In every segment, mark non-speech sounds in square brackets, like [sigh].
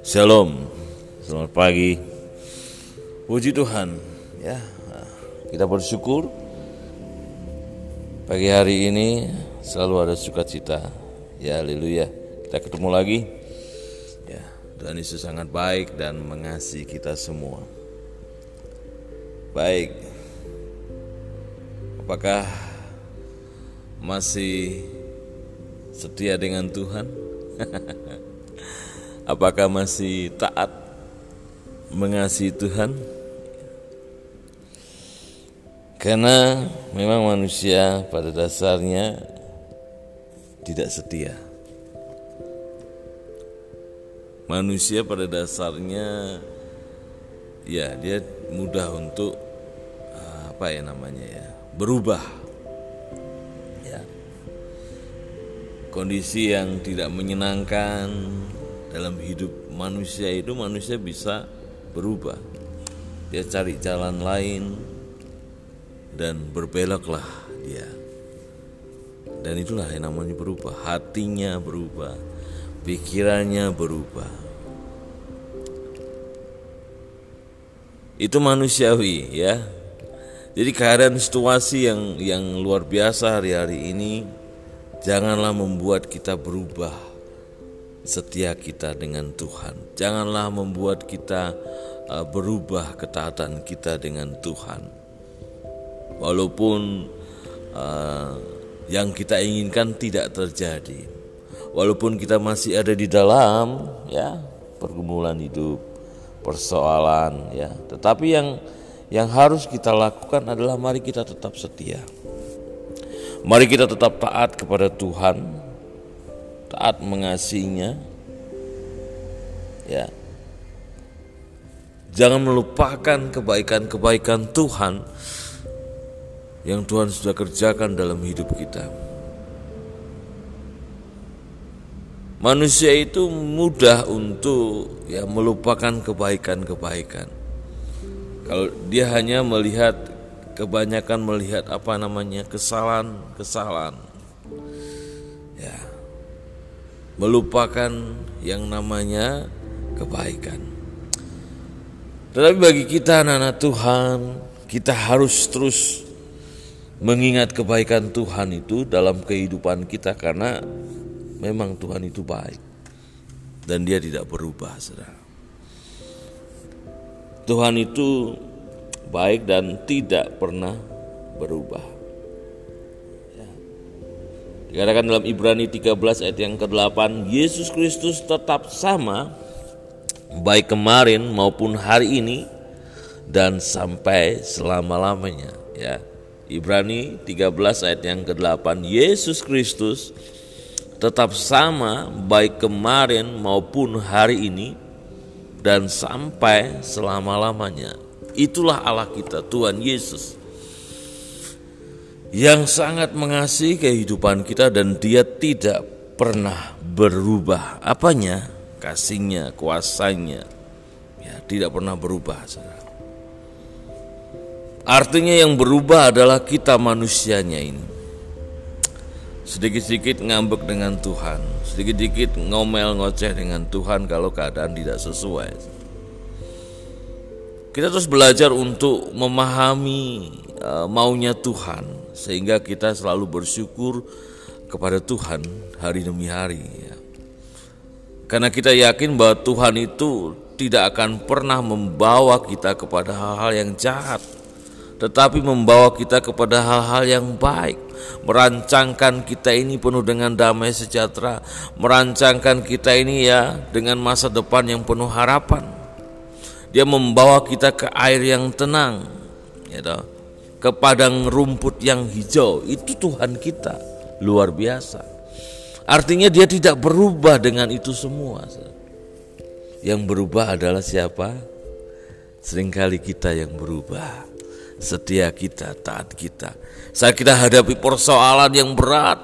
Shalom, selamat pagi. Puji Tuhan, ya kita bersyukur pagi hari ini selalu ada sukacita. Ya, haleluya. Kita ketemu lagi. Ya, Tuhan Yesus sangat baik dan mengasihi kita semua. Baik. Apakah masih setia dengan Tuhan? [laughs] Apakah masih taat mengasihi Tuhan? Karena memang manusia pada dasarnya tidak setia. Manusia pada dasarnya ya dia mudah untuk apa ya namanya ya berubah kondisi yang tidak menyenangkan dalam hidup manusia itu manusia bisa berubah. Dia cari jalan lain dan berbeloklah dia. Dan itulah yang namanya berubah. Hatinya berubah pikirannya berubah. Itu manusiawi ya. Jadi keadaan situasi yang yang luar biasa hari-hari ini janganlah membuat kita berubah setia kita dengan Tuhan. Janganlah membuat kita uh, berubah ketaatan kita dengan Tuhan. Walaupun uh, yang kita inginkan tidak terjadi. Walaupun kita masih ada di dalam ya pergumulan hidup, persoalan ya. Tetapi yang yang harus kita lakukan adalah mari kita tetap setia. Mari kita tetap taat kepada Tuhan, taat mengasihinya ya. Jangan melupakan kebaikan-kebaikan Tuhan yang Tuhan sudah kerjakan dalam hidup kita. Manusia itu mudah untuk ya melupakan kebaikan-kebaikan. Kalau dia hanya melihat kebanyakan melihat apa namanya kesalahan-kesalahan melupakan yang namanya kebaikan. Tetapi bagi kita anak-anak Tuhan, kita harus terus mengingat kebaikan Tuhan itu dalam kehidupan kita karena memang Tuhan itu baik dan dia tidak berubah, Saudara. Tuhan itu baik dan tidak pernah berubah. Dikatakan dalam Ibrani 13 ayat yang ke-8, Yesus Kristus tetap sama baik kemarin maupun hari ini dan sampai selama-lamanya ya. Ibrani 13 ayat yang ke-8, Yesus Kristus tetap sama baik kemarin maupun hari ini dan sampai selama-lamanya. Itulah Allah kita, Tuhan Yesus yang sangat mengasihi kehidupan kita dan dia tidak pernah berubah. Apanya? Kasihnya, kuasanya. Ya, tidak pernah berubah. Artinya yang berubah adalah kita manusianya ini. Sedikit-sedikit ngambek dengan Tuhan, sedikit-sedikit ngomel ngoceh dengan Tuhan kalau keadaan tidak sesuai. Kita terus belajar untuk memahami uh, maunya Tuhan, sehingga kita selalu bersyukur kepada Tuhan hari demi hari ya. Karena kita yakin bahwa Tuhan itu tidak akan pernah membawa kita kepada hal-hal yang jahat tetapi membawa kita kepada hal-hal yang baik, merancangkan kita ini penuh dengan damai sejahtera, merancangkan kita ini ya dengan masa depan yang penuh harapan. Dia membawa kita ke air yang tenang, ya toh. Ke padang rumput yang hijau. Itu Tuhan kita. Luar biasa. Artinya dia tidak berubah dengan itu semua yang berubah adalah siapa? Seringkali kita yang berubah. Setia kita taat kita. Saat kita hadapi persoalan yang berat.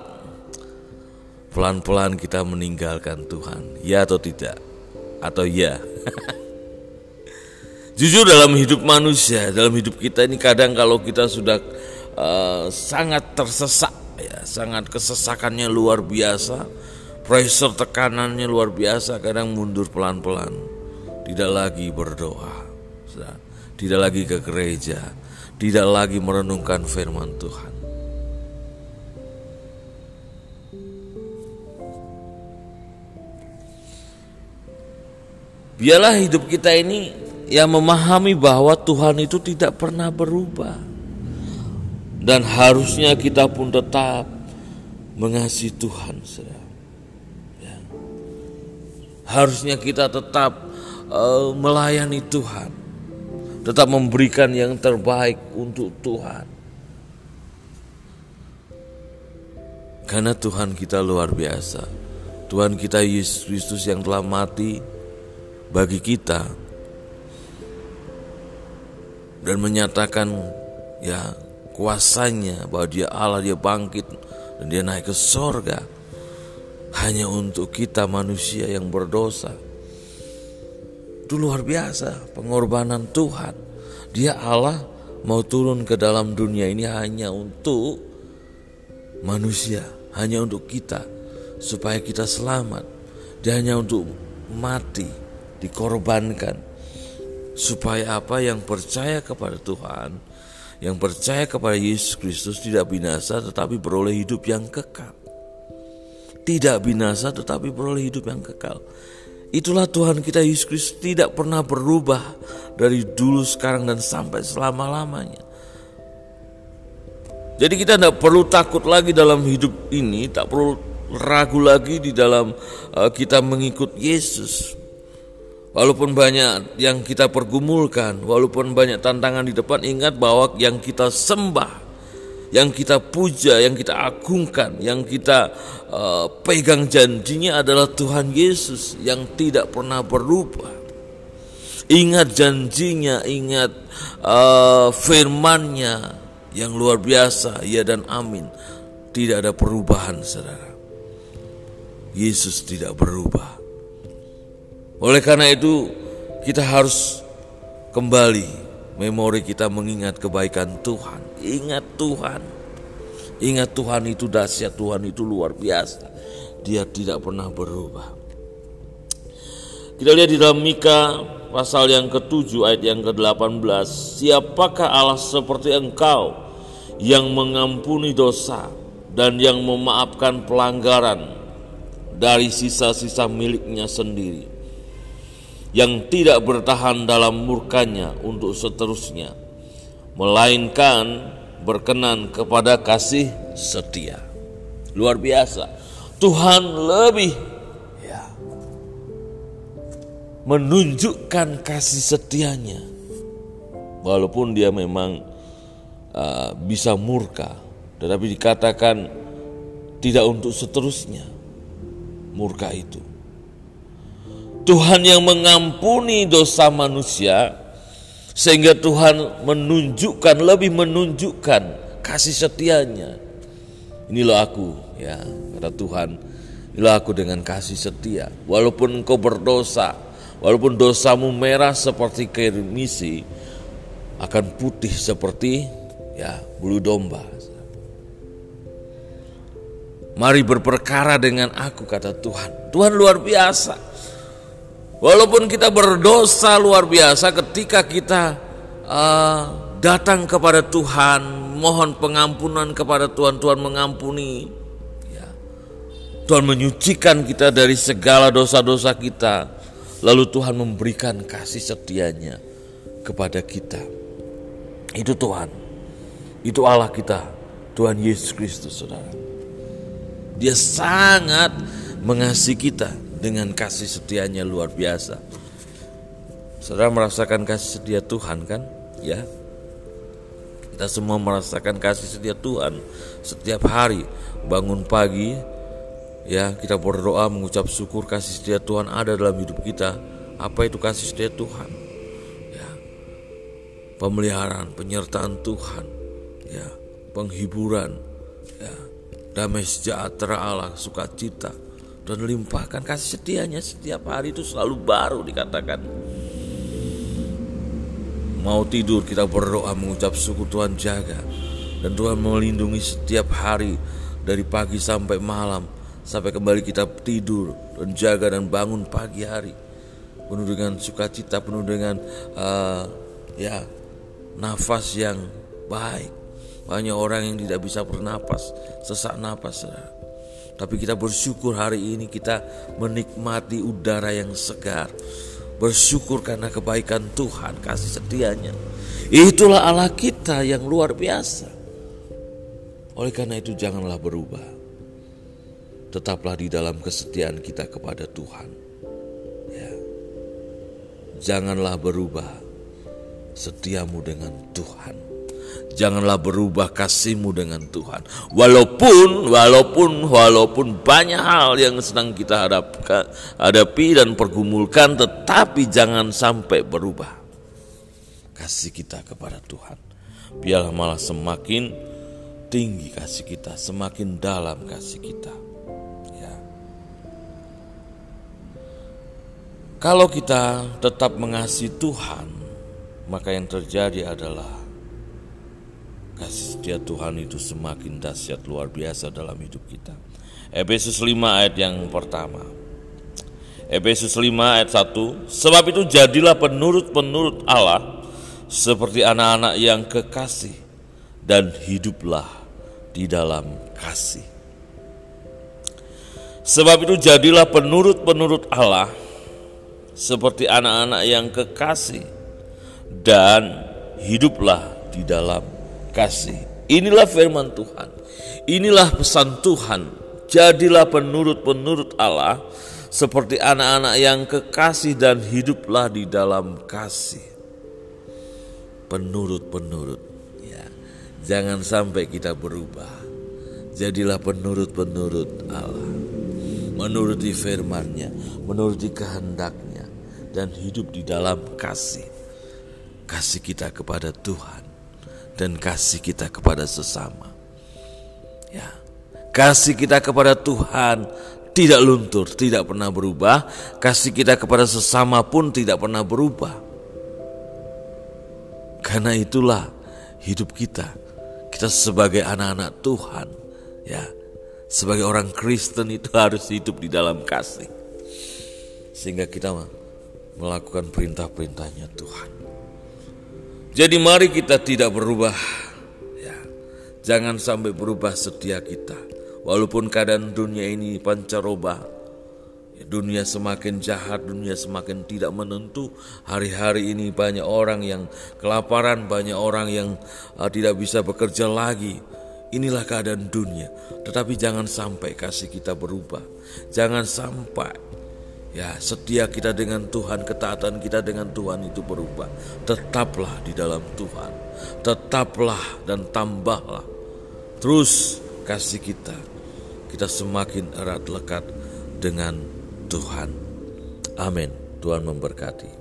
Pelan-pelan kita meninggalkan Tuhan. Ya atau tidak? Atau ya [laughs] Jujur dalam hidup manusia, dalam hidup kita ini kadang kalau kita sudah uh, sangat tersesak ya sangat kesesakannya luar biasa pressure tekanannya luar biasa kadang mundur pelan-pelan. Tidak lagi berdoa tidak lagi ke gereja tidak lagi merenungkan firman Tuhan. Biarlah hidup kita ini yang memahami bahwa Tuhan itu tidak pernah berubah. Dan harusnya kita pun tetap mengasihi Tuhan. Ya. Harusnya kita tetap uh, melayani Tuhan. Tetap memberikan yang terbaik untuk Tuhan. Karena Tuhan kita luar biasa. Tuhan kita Yesus Kristus yang telah mati bagi kita dan menyatakan ya kuasanya bahwa dia Allah dia bangkit dan dia naik ke sorga hanya untuk kita manusia yang berdosa. Itu luar biasa pengorbanan Tuhan. Dia Allah mau turun ke dalam dunia ini hanya untuk manusia hanya untuk kita supaya kita selamat. Dia hanya untuk mati dikorbankan supaya apa? Yang percaya kepada Tuhan yang percaya kepada Yesus Kristus tidak binasa tetapi beroleh hidup yang kekal. Tidak binasa tetapi beroleh hidup yang kekal. Itulah Tuhan kita Yesus Kristus tidak pernah berubah dari dulu sekarang dan sampai selama-lamanya. Jadi kita tidak perlu takut lagi dalam hidup ini, tak perlu ragu lagi di dalam uh, kita mengikut Yesus. Walaupun banyak yang kita pergumulkan, walaupun banyak tantangan di depan, ingat bahwa yang kita sembah, yang kita puja, yang kita agungkan, yang kita uh, pegang janjinya adalah Tuhan Yesus yang tidak pernah berubah. Ingat janjinya, ingat uh, firmannya yang luar biasa, ya dan amin. Tidak ada perubahan saudara. Yesus tidak berubah. Oleh karena itu, kita harus kembali memori kita mengingat kebaikan Tuhan. Ingat Tuhan. Ingat Tuhan itu dahsyat, Tuhan itu luar biasa. Dia tidak pernah berubah. Kita lihat di dalam Mika pasal yang ketujuh ayat yang ke-18. Siapakah Allah seperti engkau yang mengampuni dosa dan yang memaafkan pelanggaran dari sisa-sisa miliknya sendiri yang tidak bertahan dalam murkanya untuk seterusnya, melainkan berkenan kepada kasih setia. Luar biasa. Tuhan lebih ya, menunjukkan kasih setianya. Walaupun dia memang uh, bisa murka, tetapi dikatakan tidak untuk seterusnya murka itu. Tuhan yang mengampuni dosa manusia sehingga Tuhan menunjukkan lebih menunjukkan kasih setianya. Inilah aku ya kata Tuhan. Inilah aku dengan kasih setia. Walaupun engkau berdosa, walaupun dosamu merah seperti kermisi akan putih seperti ya bulu domba. Mari berperkara dengan aku kata Tuhan. Tuhan luar biasa. Walaupun kita berdosa luar biasa ketika kita uh, datang kepada Tuhan, mohon pengampunan kepada Tuhan, Tuhan mengampuni. Ya. Tuhan menyucikan kita dari segala dosa-dosa kita. Lalu Tuhan memberikan kasih setianya kepada kita. Itu Tuhan. Itu Allah kita. Tuhan Yesus Kristus saudara. Dia sangat mengasihi kita dengan kasih setianya luar biasa. Saudara merasakan kasih setia Tuhan kan? Ya. Kita semua merasakan kasih setia Tuhan setiap hari bangun pagi ya kita berdoa mengucap syukur kasih setia Tuhan ada dalam hidup kita. Apa itu kasih setia Tuhan? Ya. Pemeliharaan, penyertaan Tuhan. Ya, penghiburan, ya, damai sejahtera Allah, sukacita dan limpahkan kasih setianya. Setiap hari itu selalu baru dikatakan. Mau tidur kita berdoa mengucap syukur Tuhan jaga. Dan Tuhan melindungi setiap hari dari pagi sampai malam. Sampai kembali kita tidur dan jaga dan bangun pagi hari. Penuh dengan sukacita penuh dengan uh, ya nafas yang baik. Banyak orang yang tidak bisa bernapas sesak napas tapi kita bersyukur hari ini kita menikmati udara yang segar bersyukur karena kebaikan Tuhan kasih setianya itulah Allah kita yang luar biasa oleh karena itu janganlah berubah. Tetaplah di dalam kesetiaan kita kepada Tuhan. Ya. Janganlah berubah setiamu dengan Tuhan. Janganlah berubah kasihmu dengan Tuhan. Walaupun, walaupun, walaupun banyak hal yang sedang kita hadapkan, hadapi dan pergumulkan, tetapi jangan sampai berubah. Kasih kita kepada Tuhan. Biarlah malah semakin tinggi kasih kita, semakin dalam kasih kita. Ya. Kalau kita tetap mengasihi Tuhan, maka yang terjadi adalah kasih setia Tuhan itu semakin dahsyat luar biasa dalam hidup kita. Efesus 5 ayat yang pertama. Efesus 5 ayat 1 Sebab itu jadilah penurut-penurut Allah Seperti anak-anak yang kekasih Dan hiduplah di dalam kasih. Sebab itu jadilah penurut-penurut Allah seperti anak-anak yang kekasih dan hiduplah di dalam kasih. Inilah firman Tuhan. Inilah pesan Tuhan. Jadilah penurut-penurut Allah seperti anak-anak yang kekasih dan hiduplah di dalam kasih. Penurut-penurut Jangan sampai kita berubah. Jadilah penurut-penurut Allah. Menuruti firman-Nya, menuruti kehendaknya dan hidup di dalam kasih. Kasih kita kepada Tuhan dan kasih kita kepada sesama. Ya. Kasih kita kepada Tuhan tidak luntur, tidak pernah berubah. Kasih kita kepada sesama pun tidak pernah berubah. Karena itulah hidup kita kita sebagai anak-anak Tuhan, ya, sebagai orang Kristen itu [laughs] harus hidup di dalam kasih. Sehingga kita melakukan perintah-perintahnya Tuhan. Jadi mari kita tidak berubah, ya. Jangan sampai berubah setia kita. Walaupun keadaan dunia ini pancaroba, Dunia semakin jahat, dunia semakin tidak menentu. Hari-hari ini banyak orang yang kelaparan, banyak orang yang uh, tidak bisa bekerja lagi. Inilah keadaan dunia. Tetapi jangan sampai kasih kita berubah. Jangan sampai ya setia kita dengan Tuhan, ketaatan kita dengan Tuhan itu berubah. Tetaplah di dalam Tuhan. Tetaplah dan tambahlah. Terus kasih kita. Kita semakin erat lekat dengan Tuhan. Amin. Tuhan memberkati.